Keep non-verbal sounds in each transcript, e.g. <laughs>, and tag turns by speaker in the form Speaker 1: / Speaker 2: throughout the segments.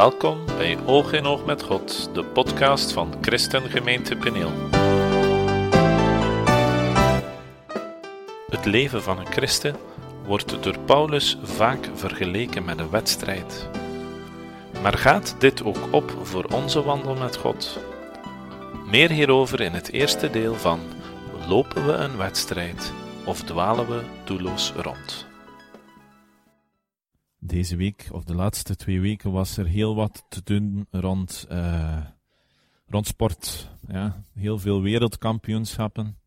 Speaker 1: Welkom bij Oog in Oog met God, de podcast van Christengemeente Peneel. Het leven van een christen wordt door Paulus vaak vergeleken met een wedstrijd. Maar gaat dit ook op voor onze wandel met God? Meer hierover in het eerste deel van Lopen we een wedstrijd of dwalen we doelloos rond?
Speaker 2: Deze week, of de laatste twee weken, was er heel wat te doen rond, uh, rond sport. Ja, heel veel wereldkampioenschappen.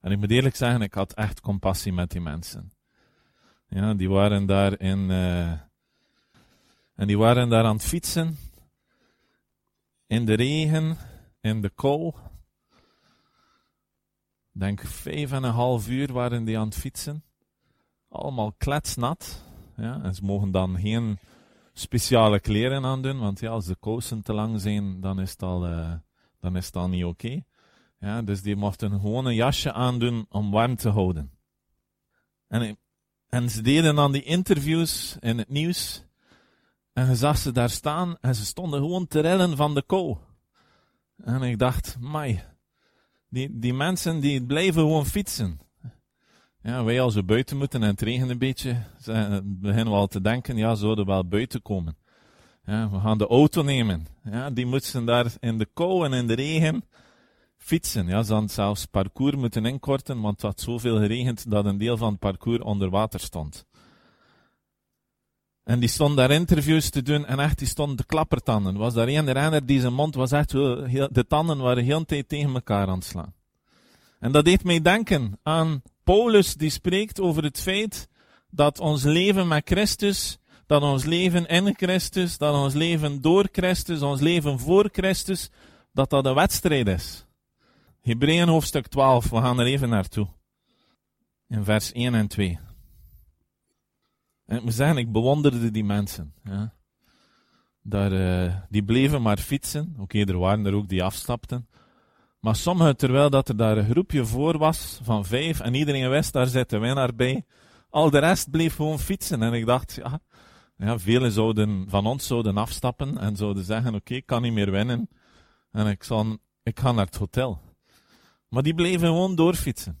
Speaker 2: En ik moet eerlijk zeggen, ik had echt compassie met die mensen. Ja, die waren daar in, uh, en die waren daar aan het fietsen. In de regen, in de kou. Denk vijf en een half uur waren die aan het fietsen. Allemaal kletsnat. Ja, en ze mogen dan geen speciale kleren aandoen, want ja, als de kousen te lang zijn, dan is het al, uh, dan is het niet oké. Ja, dus die mochten gewoon een jasje aandoen om warm te houden. En, en ze deden dan die interviews in het nieuws. En je zag ze daar staan en ze stonden gewoon te rillen van de kou. En ik dacht, mai, die, die mensen die blijven gewoon fietsen. Ja, wij als we buiten moeten en het regent een beetje, beginnen we al te denken, ja, zouden we wel buiten komen. Ja, we gaan de auto nemen. Ja, die moeten daar in de kou en in de regen fietsen. Ja, ze hadden zelfs parcours moeten inkorten, want het had zoveel geregend dat een deel van het parcours onder water stond. En die stond daar interviews te doen en echt, die stond de klappertanden. Was daar een renner die zijn mond was echt, de tanden waren heel tijd tegen elkaar aan het slaan. En dat deed mij denken aan Paulus die spreekt over het feit dat ons leven met Christus, dat ons leven in Christus, dat ons leven door Christus, ons leven voor Christus, dat dat een wedstrijd is. Hebreeën hoofdstuk 12, we gaan er even naartoe. In vers 1 en 2. En ik moet zeggen, ik bewonderde die mensen. Ja. Daar, uh, die bleven maar fietsen. Oké, er waren er ook die afstapten. Maar sommigen, terwijl dat er daar een groepje voor was van vijf en iedereen wist, daar zit de winnaar bij. Al de rest bleef gewoon fietsen. En ik dacht, ja, ja velen zouden, van ons zouden afstappen en zouden zeggen, oké, ik kan niet meer winnen. En ik, zal, ik ga naar het hotel. Maar die bleven gewoon doorfietsen.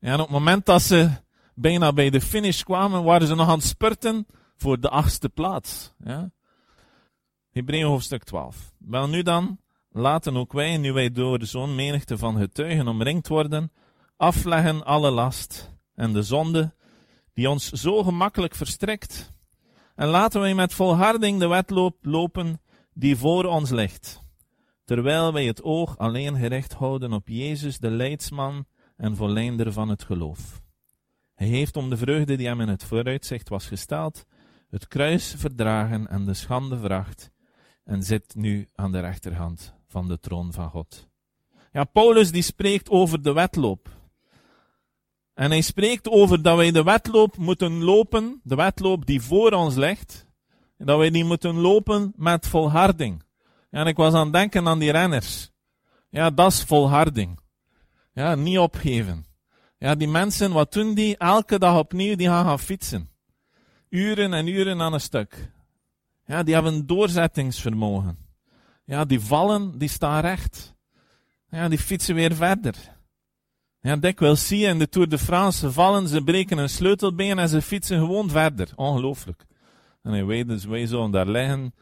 Speaker 2: En op het moment dat ze bijna bij de finish kwamen, waren ze nog aan het spurten voor de achtste plaats. Ja. Hebreeën hoofdstuk 12. Wel nu dan, laten ook wij, nu wij door zo'n menigte van getuigen omringd worden, afleggen alle last en de zonde die ons zo gemakkelijk verstrekt. En laten wij met volharding de wedloop lopen die voor ons ligt, terwijl wij het oog alleen gericht houden op Jezus, de leidsman en volleinder van het geloof. Hij heeft om de vreugde die hem in het vooruitzicht was gesteld, het kruis verdragen en de schande vracht, en zit nu aan de rechterhand van de troon van God. Ja, Paulus die spreekt over de wedloop. En hij spreekt over dat wij de wedloop moeten lopen, de wedloop die voor ons ligt, dat wij die moeten lopen met volharding. En ik was aan het denken aan die renners. Ja, dat is volharding. Ja, niet opgeven. Ja, die mensen, wat doen die? Elke dag opnieuw, die gaan gaan fietsen. Uren en uren aan een stuk. Ja, die hebben doorzettingsvermogen. Ja, die vallen, die staan recht. Ja, die fietsen weer verder. Ja, dikwijls zie je in de Tour de France vallen, ze breken een sleutelbeen en ze fietsen gewoon verder. Ongelooflijk. En hij weet dus, wij zo daar liggen,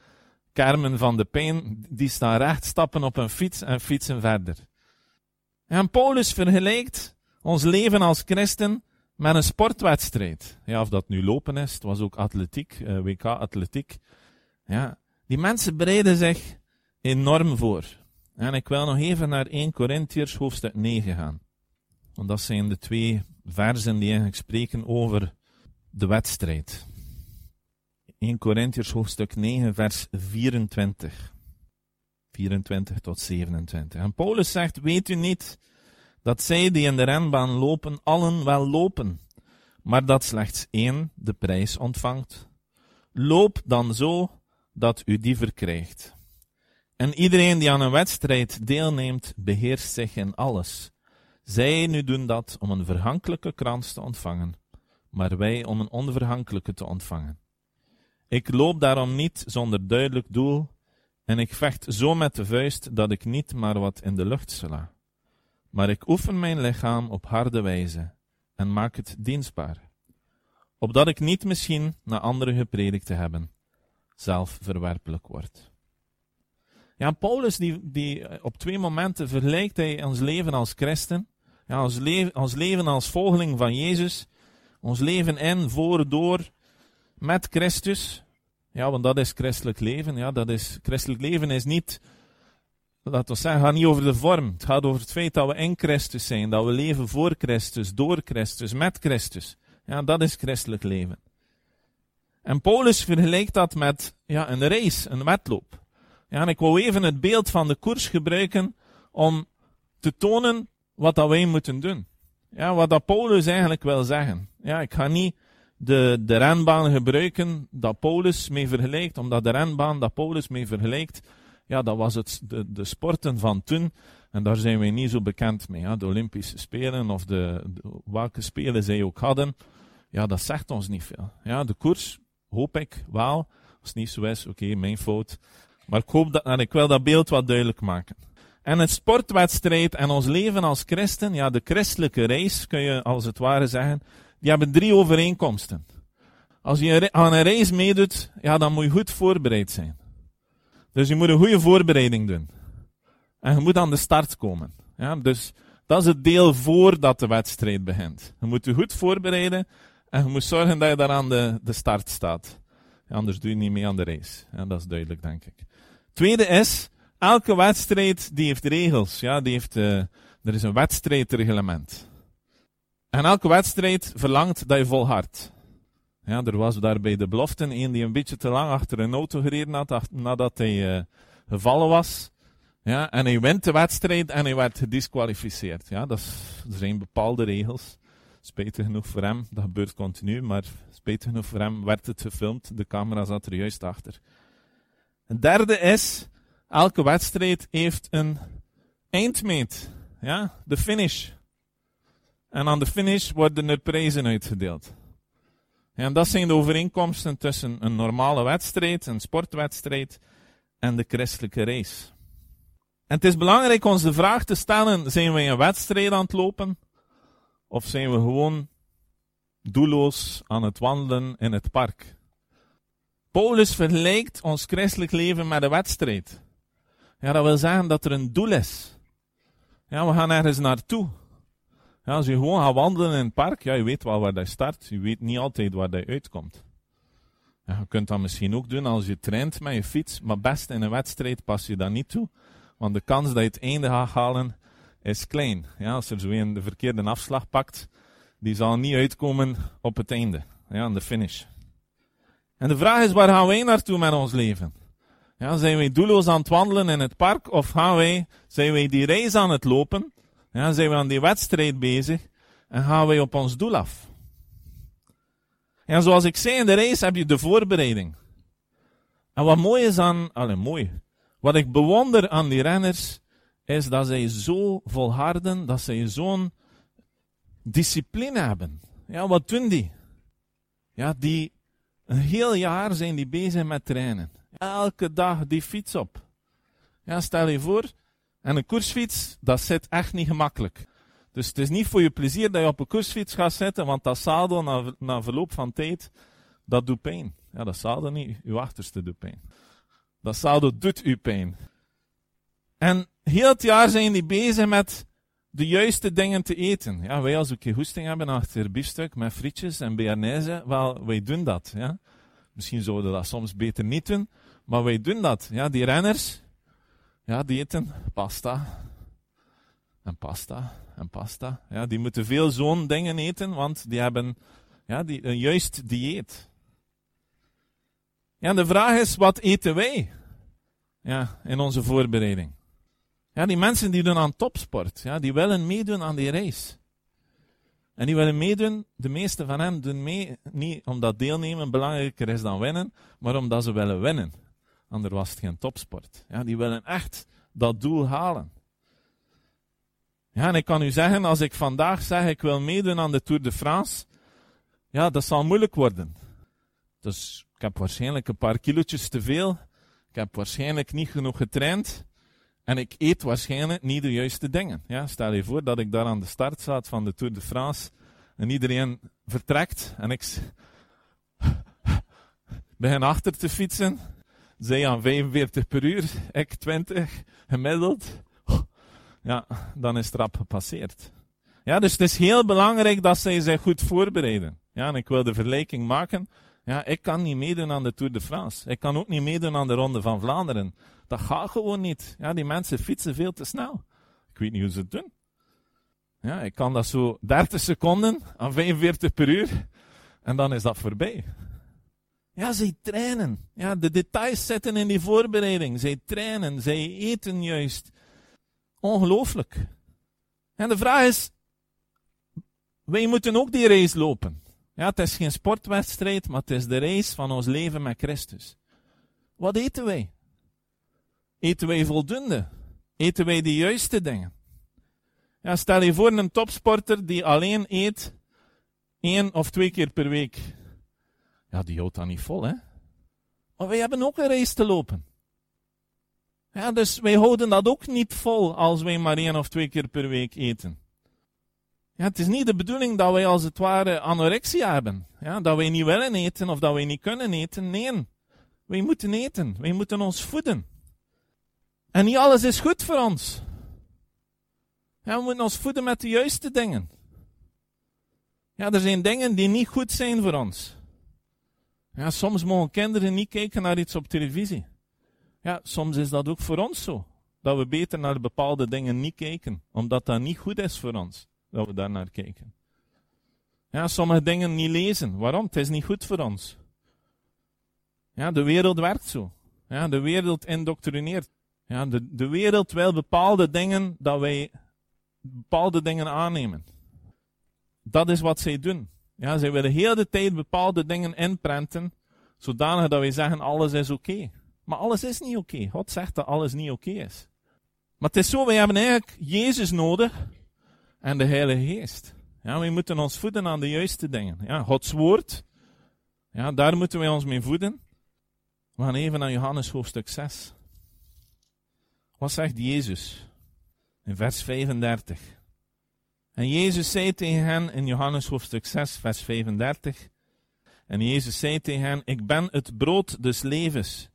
Speaker 2: kermen van de pijn, die staan recht, stappen op een fiets en fietsen verder. En Paulus vergelijkt ons leven als christen met een sportwedstrijd. Ja, of dat nu lopen is, het was ook atletiek, eh, WK atletiek. Ja, die mensen bereiden zich enorm voor. En ik wil nog even naar 1 Corinthiërs hoofdstuk 9 gaan. Want dat zijn de twee versen die eigenlijk spreken over de wedstrijd. 1 Corinthiërs hoofdstuk 9 vers 24. 24 tot 27. En Paulus zegt, weet u niet dat zij die in de renbaan lopen, allen wel lopen, maar dat slechts één de prijs ontvangt? Loop dan zo dat u die verkrijgt. En iedereen die aan een wedstrijd deelneemt, beheerst zich in alles. Zij nu doen dat om een verhankelijke krans te ontvangen, maar wij om een onverhankelijke te ontvangen. Ik loop daarom niet zonder duidelijk doel, en ik vecht zo met de vuist dat ik niet maar wat in de lucht sla. Maar ik oefen mijn lichaam op harde wijze en maak het dienstbaar, opdat ik niet misschien naar anderen gepredikt te hebben, zelf verwerpelijk word. Ja, Paulus die, die op twee momenten vergelijkt hij ons leven als christen, ja, ons, leven, ons leven als volgeling van Jezus, ons leven in, voor, door, met Christus. Ja, want dat is christelijk leven. Ja, dat is, christelijk leven is niet, laten we zeggen, gaat niet over de vorm. Het gaat over het feit dat we in Christus zijn, dat we leven voor Christus, door Christus, met Christus. Ja, dat is christelijk leven. En Paulus vergelijkt dat met ja, een race, een wedloop. Ja, en ik wil even het beeld van de koers gebruiken om te tonen wat dat wij moeten doen. Ja, wat dat Paulus eigenlijk wil zeggen. Ja, ik ga niet de, de renbaan gebruiken dat Paulus mee vergelijkt, omdat de renbaan dat Paulus mee vergelijkt, ja, dat was het, de, de sporten van toen. En daar zijn wij niet zo bekend mee. Ja. De Olympische Spelen of de, de, welke spelen zij ook hadden, ja, dat zegt ons niet veel. Ja, de koers, hoop ik wel. Als het niet zo is, oké, mijn fout. Maar ik hoop dat, en ik wil dat beeld wat duidelijk maken. En het sportwedstrijd en ons leven als christen, ja, de christelijke reis, kun je als het ware zeggen, die hebben drie overeenkomsten. Als je aan een reis meedoet, ja, dan moet je goed voorbereid zijn. Dus je moet een goede voorbereiding doen. En je moet aan de start komen. Ja, dus dat is het deel voordat de wedstrijd begint. Je moet je goed voorbereiden en je moet zorgen dat je daar aan de, de start staat. Anders doe je niet mee aan de race. Ja, dat is duidelijk, denk ik. Tweede is, elke wedstrijd die heeft regels. Ja, die heeft, uh, er is een wedstrijdreglement. En elke wedstrijd verlangt dat je volhardt. Ja, er was daar bij de beloften een die een beetje te lang achter een auto gereden had, nadat hij uh, gevallen was. Ja, en hij wint de wedstrijd en hij werd gedisqualificeerd. Ja, dat er zijn bepaalde regels. Spijtig genoeg voor hem, dat gebeurt continu, maar spijtig genoeg voor hem werd het gefilmd. De camera zat er juist achter. Een derde is, elke wedstrijd heeft een eindmeet. Ja, de finish. En aan de finish worden er prijzen uitgedeeld. en dat zijn de overeenkomsten tussen een normale wedstrijd, een sportwedstrijd en de christelijke race. En het is belangrijk ons de vraag te stellen, zijn we een wedstrijd aan het lopen? Of zijn we gewoon doelloos aan het wandelen in het park? Paulus vergelijkt ons christelijk leven met een wedstrijd. Ja, dat wil zeggen dat er een doel is. Ja, we gaan ergens naartoe. Ja, als je gewoon gaat wandelen in het park, ja, je weet wel waar dat start. Je weet niet altijd waar dat uitkomt. Ja, je kunt dat misschien ook doen als je traint met je fiets, maar best in een wedstrijd pas je dat niet toe. Want de kans dat je het einde gaat halen is klein. Ja, als er zo een de verkeerde afslag pakt, die zal niet uitkomen op het einde. Ja, aan de finish. En de vraag is, waar gaan wij naartoe met ons leven? Ja, zijn wij doelloos aan het wandelen in het park, of gaan wij, zijn wij die reis aan het lopen? Ja, zijn we aan die wedstrijd bezig en gaan wij op ons doel af? En zoals ik zei in de race heb je de voorbereiding. En wat mooi is aan, mooi. Wat ik bewonder aan die renners, is dat zij zo volharden, dat zij zo'n discipline hebben. Ja, wat doen die? Ja, die, een heel jaar zijn die bezig met trainen. Elke dag die fiets op. Ja, stel je voor, en een koersfiets, dat zit echt niet gemakkelijk. Dus het is niet voor je plezier dat je op een koersfiets gaat zitten, want dat zadel na, na verloop van tijd, dat doet pijn. Ja, dat zadel niet, uw achterste doet pijn. Dat zadel doet u pijn. En heel het jaar zijn die bezig met de juiste dingen te eten. Ja, wij als we een hoesting hebben achter biefstuk met frietjes en bearnaise, wel, wij doen dat. Ja. Misschien zouden we dat soms beter niet doen, maar wij doen dat. Ja, die renners, ja, die eten pasta. En pasta. En pasta. Ja, die moeten veel zo'n dingen eten, want die hebben ja, die, een juist dieet. Ja, de vraag is, wat eten wij? Ja, in onze voorbereiding. Ja, die mensen die doen aan topsport, ja, die willen meedoen aan die race. En die willen meedoen, de meeste van hen doen mee, niet omdat deelnemen belangrijker is dan winnen, maar omdat ze willen winnen. Anders was het geen topsport. Ja, die willen echt dat doel halen. Ja, en ik kan u zeggen, als ik vandaag zeg ik wil meedoen aan de Tour de France, ja, dat zal moeilijk worden. Dus Ik heb waarschijnlijk een paar kilootjes te veel. Ik heb waarschijnlijk niet genoeg getraind. En ik eet waarschijnlijk niet de juiste dingen. Ja, stel je voor dat ik daar aan de start zat van de Tour de France. En iedereen vertrekt. En ik <laughs> begin achter te fietsen. Zij aan 45 per uur, ik 20, gemiddeld. Ja, dan is het rap gepasseerd. Ja, dus het is heel belangrijk dat zij zich goed voorbereiden. Ja, en ik wil de vergelijking maken. Ja, ik kan niet meedoen aan de Tour de France. Ik kan ook niet meedoen aan de Ronde van Vlaanderen. Dat gaat gewoon niet. Ja, die mensen fietsen veel te snel. Ik weet niet hoe ze het doen. Ja, ik kan dat zo 30 seconden aan 45 per uur. En dan is dat voorbij. Ja, zij trainen. Ja, de details zetten in die voorbereiding. Zij trainen, zij eten juist. Ongelooflijk. En de vraag is, wij moeten ook die race lopen. Ja, het is geen sportwedstrijd, maar het is de race van ons leven met Christus. Wat eten wij? Eten wij voldoende? Eten wij de juiste dingen? Ja, stel je voor een topsporter die alleen eet één of twee keer per week. Ja, die houdt dan niet vol, hè? Maar wij hebben ook een race te lopen. Ja, dus wij houden dat ook niet vol als wij maar één of twee keer per week eten. Ja, het is niet de bedoeling dat wij als het ware anorexia hebben. Ja, dat wij niet willen eten of dat wij niet kunnen eten. Nee, wij moeten eten. Wij moeten ons voeden. En niet alles is goed voor ons. We moeten ons voeden met de juiste dingen. Ja, er zijn dingen die niet goed zijn voor ons. Ja, soms mogen kinderen niet kijken naar iets op televisie. Ja, soms is dat ook voor ons zo. Dat we beter naar bepaalde dingen niet kijken, omdat dat niet goed is voor ons, dat we daar naar kijken. Ja, sommige dingen niet lezen. Waarom? Het is niet goed voor ons. Ja, de wereld werkt zo. Ja, de wereld indoctrineert. Ja, de, de wereld wil bepaalde dingen dat wij bepaalde dingen aannemen. Dat is wat zij doen. Ja, zij willen heel de tijd bepaalde dingen inprenten, zodanig dat wij zeggen alles is oké. Maar alles is niet oké. God zegt dat alles niet oké is. Maar het is zo, wij hebben eigenlijk Jezus nodig en de Heilige Geest. Ja, wij moeten ons voeden aan de juiste dingen. Ja, Gods woord, ja, daar moeten wij ons mee voeden. We gaan even naar Johannes hoofdstuk 6. Wat zegt Jezus? In vers 35. En Jezus zei tegen hen in Johannes hoofdstuk 6, vers 35. En Jezus zei tegen hen: Ik ben het brood des levens.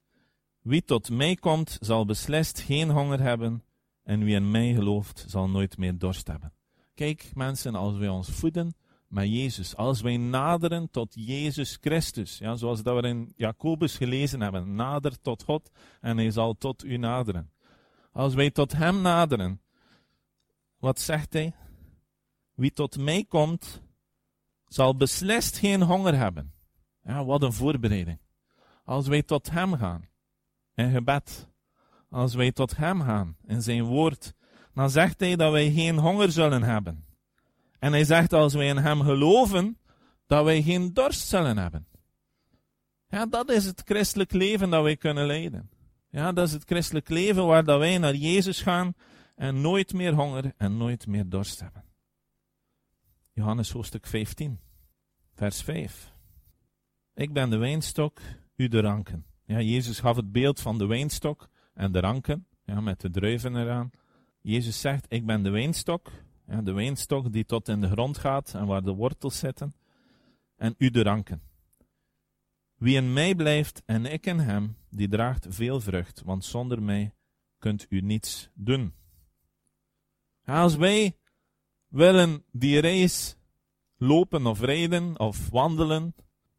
Speaker 2: Wie tot mij komt, zal beslist geen honger hebben. En wie in mij gelooft, zal nooit meer dorst hebben. Kijk, mensen, als wij ons voeden met Jezus, als wij naderen tot Jezus Christus, ja, zoals dat we in Jacobus gelezen hebben, nader tot God en hij zal tot u naderen. Als wij tot Hem naderen, wat zegt Hij? Wie tot mij komt, zal beslist geen honger hebben. Ja, wat een voorbereiding. Als wij tot Hem gaan, in gebed, als wij tot Hem gaan, in Zijn woord, dan zegt Hij dat wij geen honger zullen hebben. En Hij zegt als wij in Hem geloven, dat wij geen dorst zullen hebben. Ja, dat is het christelijk leven dat wij kunnen leiden. Ja, dat is het christelijk leven waar dat wij naar Jezus gaan en nooit meer honger en nooit meer dorst hebben. Johannes hoofdstuk 15, vers 5. Ik ben de wijnstok, u de ranken. Ja, Jezus gaf het beeld van de wijnstok en de ranken, ja, met de druiven eraan. Jezus zegt, ik ben de wijnstok, de wijnstok die tot in de grond gaat en waar de wortels zitten, en u de ranken. Wie in mij blijft en ik in hem, die draagt veel vrucht, want zonder mij kunt u niets doen. Als wij willen die reis lopen of rijden of wandelen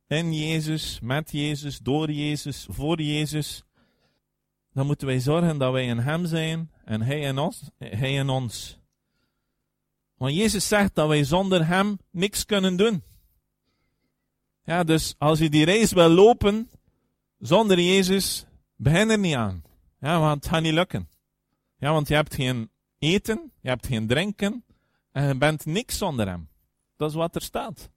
Speaker 2: in Jezus, met Jezus, door Jezus, voor Jezus, dan moeten wij zorgen dat wij in Hem zijn en Hij in ons. Hij in ons. Want Jezus zegt dat wij zonder Hem niks kunnen doen. Ja, dus als je die reis wil lopen zonder Jezus, begin er niet aan. Ja, want het gaat niet lukken. Ja, want je hebt geen eten, je hebt geen drinken en je bent niks zonder hem. Dat is wat er staat.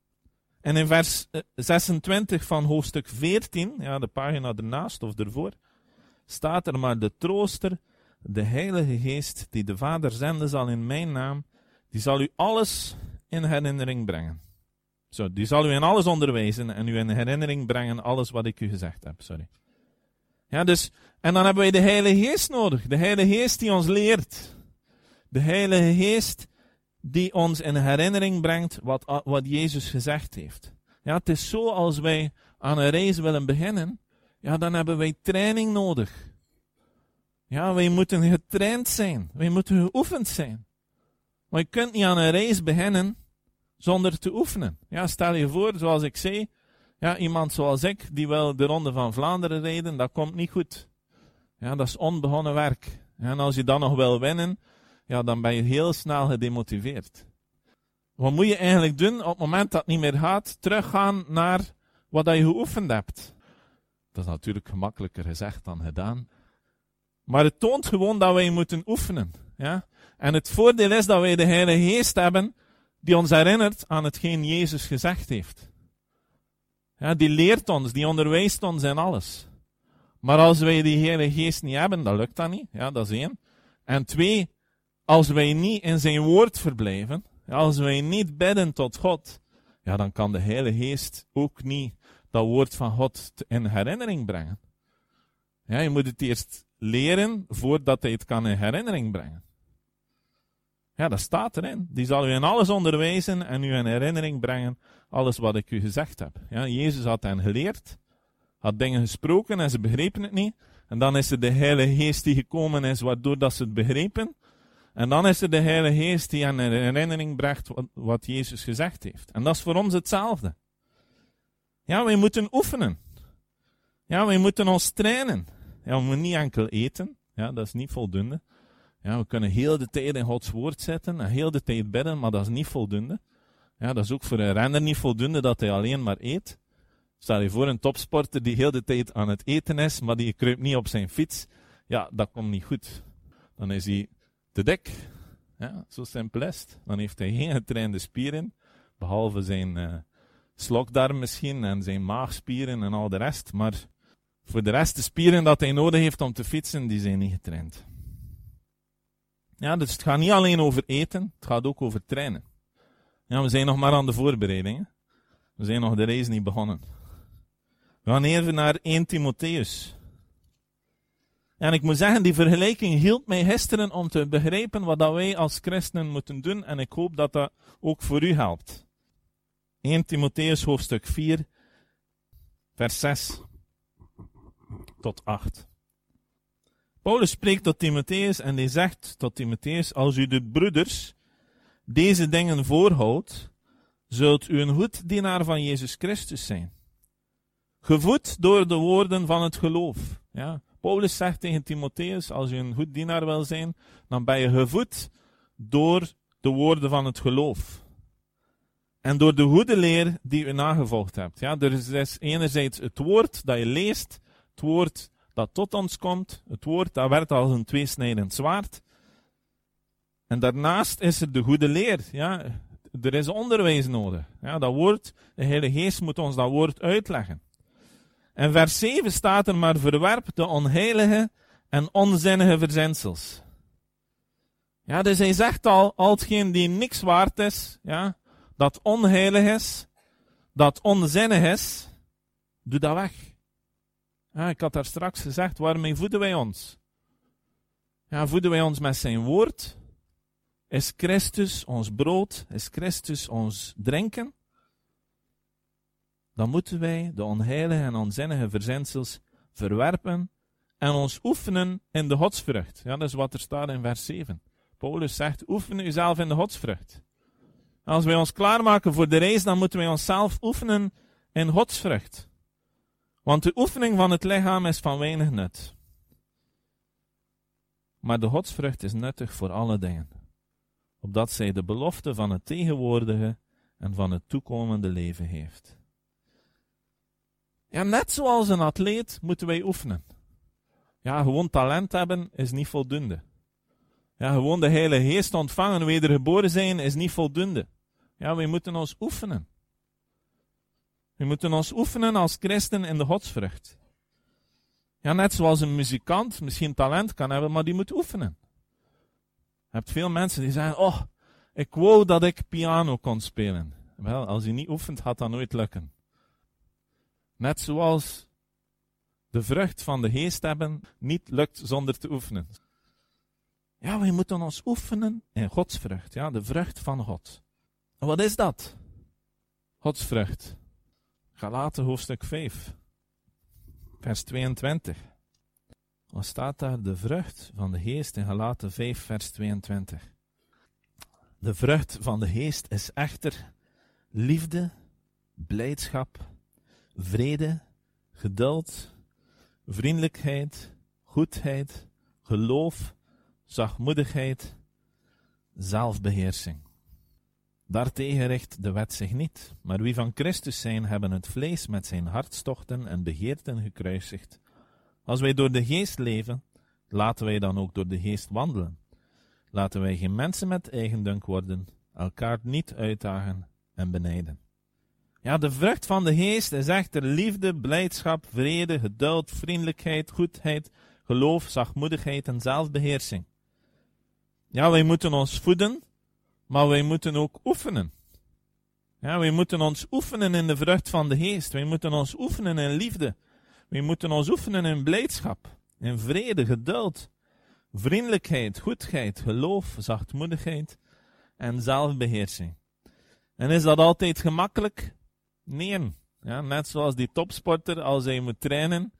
Speaker 2: En in vers 26 eh, van hoofdstuk 14, ja, de pagina ernaast of ervoor, staat er maar de trooster, de Heilige Geest, die de Vader zenden zal in mijn naam, die zal u alles in herinnering brengen. Zo, die zal u in alles onderwijzen en u in herinnering brengen alles wat ik u gezegd heb. Sorry. Ja, dus, en dan hebben wij de Heilige Geest nodig. De Heilige Geest die ons leert. De Heilige Geest die ons in herinnering brengt wat, wat Jezus gezegd heeft. Ja, het is zo als wij aan een reis willen beginnen, ja, dan hebben wij training nodig. Ja, wij moeten getraind zijn. Wij moeten geoefend zijn. Maar je kunt niet aan een reis beginnen zonder te oefenen. Ja, stel je voor, zoals ik zei, ja, iemand zoals ik, die wil de Ronde van Vlaanderen rijden, dat komt niet goed. Ja, dat is onbegonnen werk. en als je dan nog wil winnen, ja, dan ben je heel snel gedemotiveerd. Wat moet je eigenlijk doen op het moment dat het niet meer gaat? Teruggaan naar wat je geoefend hebt. Dat is natuurlijk gemakkelijker gezegd dan gedaan. Maar het toont gewoon dat wij moeten oefenen. Ja? En het voordeel is dat wij de Heilige Geest hebben die ons herinnert aan hetgeen Jezus gezegd heeft. Ja, die leert ons, die onderwijst ons in alles. Maar als wij die Heilige Geest niet hebben, dan lukt dat niet. Ja, dat is één. En twee, als wij niet in zijn woord verblijven, als wij niet bidden tot God, ja, dan kan de Heilige Geest ook niet dat woord van God in herinnering brengen. Ja, je moet het eerst leren voordat hij het kan in herinnering brengen. Ja, dat staat erin. Die zal u in alles onderwijzen en u in herinnering brengen alles wat ik u gezegd heb. Ja, Jezus had hen geleerd, had dingen gesproken en ze begrepen het niet. En dan is er de Heilige Geest die gekomen is, waardoor dat ze het begrepen. En dan is er de Heilige Geest die aan in herinnering brengt wat, wat Jezus gezegd heeft. En dat is voor ons hetzelfde. Ja, wij moeten oefenen. Ja, wij moeten ons trainen. Ja, we moeten niet enkel eten. Ja, dat is niet voldoende. Ja, we kunnen heel de tijd in Gods woord zetten en heel de tijd bidden, maar dat is niet voldoende. Ja, dat is ook voor een renner niet voldoende dat hij alleen maar eet. Stel je voor een topsporter die heel de tijd aan het eten is, maar die kruipt niet op zijn fiets. Ja, dat komt niet goed. Dan is hij te dik. Ja, zo simpel. Dan heeft hij geen getrainde spieren, behalve zijn uh, slokdarm misschien en zijn maagspieren en al de rest. Maar voor de rest, de spieren dat hij nodig heeft om te fietsen, die zijn niet getraind. Ja, dus het gaat niet alleen over eten, het gaat ook over trainen. Ja, we zijn nog maar aan de voorbereidingen. We zijn nog de reis niet begonnen. We gaan even naar 1 Timotheus. En ik moet zeggen, die vergelijking hielp mij gisteren om te begrijpen wat dat wij als christenen moeten doen. En ik hoop dat dat ook voor u helpt. 1 Timotheus hoofdstuk 4, vers 6 tot 8. Paulus spreekt tot Timotheus en hij zegt tot Timotheus, als u de broeders deze dingen voorhoudt, zult u een goed dienaar van Jezus Christus zijn. Gevoed door de woorden van het geloof. Ja, Paulus zegt tegen Timotheus, als u een goed dienaar wil zijn, dan ben je gevoed door de woorden van het geloof. En door de goede leer die u nagevolgd hebt. Ja, er is enerzijds het woord dat je leest, het woord dat tot ons komt, het woord dat werd als een tweesnijdend zwaard. En daarnaast is er de goede leer. Ja, er is onderwijs nodig. Ja, dat woord, de Heilige Geest moet ons dat woord uitleggen. En vers 7 staat er maar verwerp de onheilige en onzinnige verzensels. Ja, dus hij zegt al, al hetgeen die niks waard is, ja, dat onheilig is, dat onzinnig is, doe dat weg. Ja, ik had daar straks gezegd, waarmee voeden wij ons? Ja, voeden wij ons met zijn woord? Is Christus ons brood? Is Christus ons drinken? Dan moeten wij de onheilige en onzinnige verzensels verwerpen en ons oefenen in de godsvrucht. Ja, dat is wat er staat in vers 7. Paulus zegt, oefen uzelf in de godsvrucht. Als wij ons klaarmaken voor de reis, dan moeten wij onszelf oefenen in godsvrucht. Want de oefening van het lichaam is van weinig nut. Maar de godsvrucht is nuttig voor alle dingen, opdat zij de belofte van het tegenwoordige en van het toekomende leven heeft. Ja, net zoals een atleet moeten wij oefenen. Ja, gewoon talent hebben is niet voldoende. Ja, gewoon de Heilige Geest ontvangen, wedergeboren zijn, is niet voldoende. Ja, wij moeten ons oefenen. We moeten ons oefenen als christen in de godsvrucht. Ja, net zoals een muzikant misschien talent kan hebben, maar die moet oefenen. Je hebt veel mensen die zeggen, oh, ik wou dat ik piano kon spelen. Wel, als je niet oefent, gaat dat nooit lukken. Net zoals de vrucht van de geest hebben niet lukt zonder te oefenen. Ja, wij moeten ons oefenen in Gods vrucht. Ja, de vrucht van God. En wat is dat? Gods vrucht. Galaten hoofdstuk 5, vers 22. Wat staat daar? De vrucht van de geest in Galaten 5, vers 22. De vrucht van de geest is echter liefde, blijdschap, vrede, geduld, vriendelijkheid, goedheid, geloof, zachtmoedigheid, zelfbeheersing. Daartegen richt de wet zich niet, maar wie van Christus zijn, hebben het vlees met zijn hartstochten en begeerten gekruisigd. Als wij door de geest leven, laten wij dan ook door de geest wandelen. Laten wij geen mensen met eigendunk worden, elkaar niet uitdagen en benijden. Ja, de vrucht van de geest is echter liefde, blijdschap, vrede, geduld, vriendelijkheid, goedheid, geloof, zachtmoedigheid en zelfbeheersing. Ja, wij moeten ons voeden, maar wij moeten ook oefenen. Ja, wij moeten ons oefenen in de vrucht van de geest. Wij moeten ons oefenen in liefde. Wij moeten ons oefenen in blijdschap, in vrede, geduld, vriendelijkheid, goedheid, geloof, zachtmoedigheid en zelfbeheersing. En is dat altijd gemakkelijk? Nee. Ja, net zoals die topsporter, als hij moet trainen,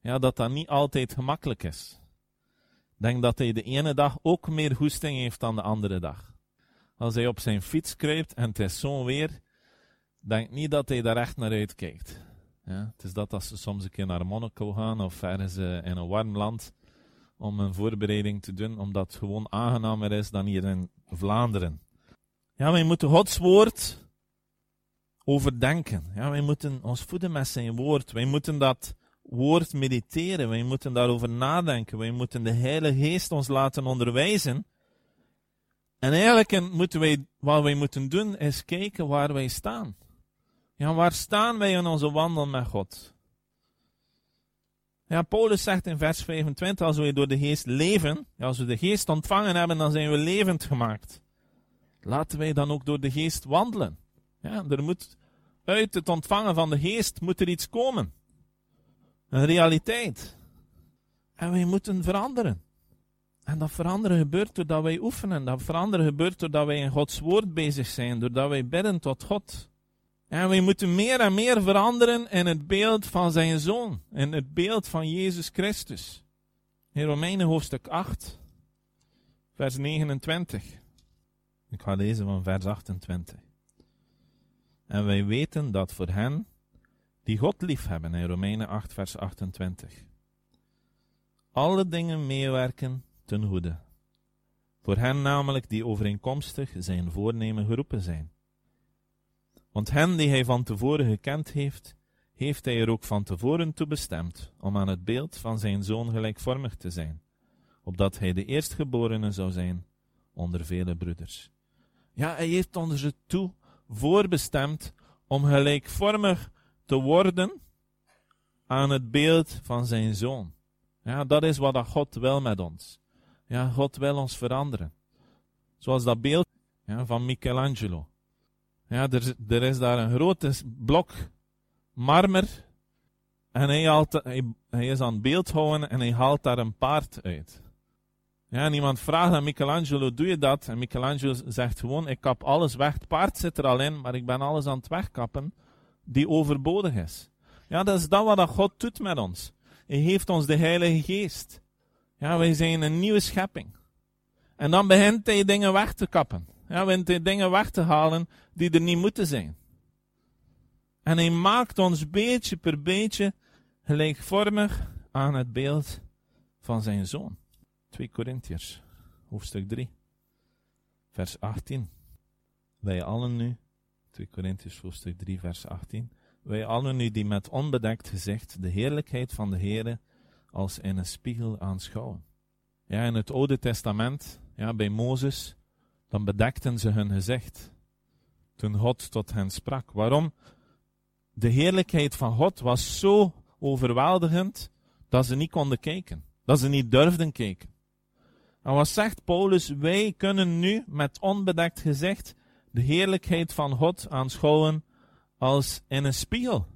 Speaker 2: ja, dat dat niet altijd gemakkelijk is. Denk dat hij de ene dag ook meer hoesting heeft dan de andere dag. Als hij op zijn fiets kruipt en het is zo'n weer, denk niet dat hij daar echt naar uitkijkt. Ja, het is dat als ze soms een keer naar Monaco gaan of ergens uh, in een warm land om een voorbereiding te doen, omdat het gewoon aangenamer is dan hier in Vlaanderen. Ja, wij moeten Gods woord overdenken. Ja, wij moeten ons voeden met zijn woord. Wij moeten dat woord mediteren. Wij moeten daarover nadenken. Wij moeten de Heilige Geest ons laten onderwijzen. En eigenlijk moeten wij, wat wij moeten doen, is kijken waar wij staan. Ja, waar staan wij in onze wandel met God? Ja, Paulus zegt in vers 25, als wij door de geest leven, als we de geest ontvangen hebben, dan zijn we levend gemaakt. Laten wij dan ook door de geest wandelen. Ja, er moet uit het ontvangen van de geest moet er iets komen. Een realiteit. En wij moeten veranderen. En dat veranderen gebeurt doordat wij oefenen. Dat veranderen gebeurt doordat wij in Gods woord bezig zijn. Doordat wij bidden tot God. En wij moeten meer en meer veranderen in het beeld van zijn zoon. In het beeld van Jezus Christus. In Romeinen hoofdstuk 8, vers 29. Ik ga lezen van vers 28. En wij weten dat voor hen die God liefhebben, in Romeinen 8, vers 28, alle dingen meewerken ten goede. Voor hen namelijk die overeenkomstig zijn voornemen geroepen zijn. Want hen die hij van tevoren gekend heeft, heeft hij er ook van tevoren toe bestemd om aan het beeld van zijn zoon gelijkvormig te zijn, opdat hij de eerstgeborene zou zijn onder vele broeders. Ja, hij heeft ons er toe voorbestemd om gelijkvormig te worden aan het beeld van zijn zoon. Ja, dat is wat God wil met ons. Ja, God wil ons veranderen. Zoals dat beeld van Michelangelo. Ja, er, is daar een grote blok marmer. En hij, hij, is aan het beeld houden en hij haalt daar een paard uit. Ja, en iemand vraagt aan Michelangelo, doe je dat? En Michelangelo zegt gewoon, ik kap alles weg. Het paard zit er al in, maar ik ben alles aan het wegkappen die overbodig is. Ja, dat is dat wat God doet met ons. Hij heeft ons de Heilige Geest. Ja, wij zijn een nieuwe schepping. En dan begint hij dingen weg te kappen. Ja, begint hij dingen weg te halen die er niet moeten zijn. En hij maakt ons beetje per beetje gelijkvormig aan het beeld van zijn zoon. 2 Korintiërs, hoofdstuk 3, vers 18. Wij allen nu, 2 Korintiërs hoofdstuk 3, vers 18. Wij allen nu die met onbedekt gezicht de heerlijkheid van de Heere als in een spiegel aanschouwen. Ja, in het Oude Testament, ja, bij Mozes, dan bedekten ze hun gezicht. Toen God tot hen sprak. Waarom? De heerlijkheid van God was zo overweldigend dat ze niet konden kijken. Dat ze niet durfden kijken. En wat zegt Paulus? Wij kunnen nu met onbedekt gezicht de heerlijkheid van God aanschouwen als in een spiegel.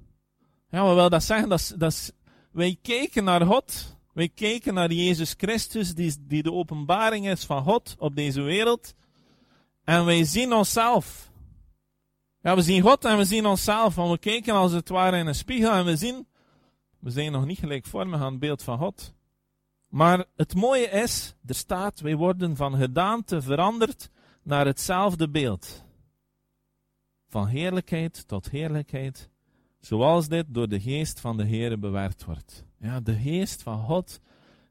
Speaker 2: Ja, wat wil dat zeggen? Dat, dat wij kijken naar God. Wij kijken naar Jezus Christus, die, die de openbaring is van God op deze wereld. En wij zien onszelf. Ja, we zien God en we zien onszelf. Want we kijken als het ware in een spiegel en we zien, we zijn nog niet gelijkvormig aan het beeld van God. Maar het mooie is, er staat, wij worden van gedaante veranderd naar hetzelfde beeld. Van heerlijkheid tot heerlijkheid, zoals dit door de geest van de Heere bewerkt wordt. Ja, de geest van God,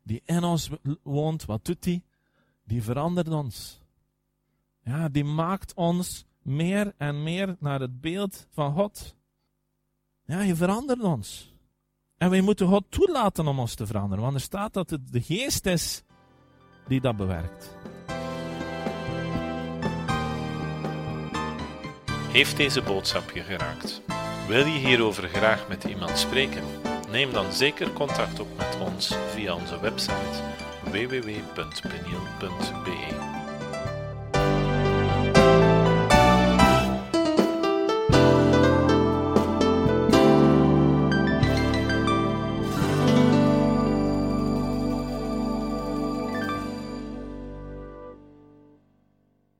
Speaker 2: die in ons woont, wat doet die? Die verandert ons. Ja, die maakt ons meer en meer naar het beeld van God. Ja, je verandert ons. En wij moeten God toelaten om ons te veranderen, want er staat dat het de geest is die dat bewerkt.
Speaker 1: Heeft deze boodschap je geraakt? Wil je hierover graag met iemand spreken? Neem dan zeker contact op met ons via onze website www.peniel.be.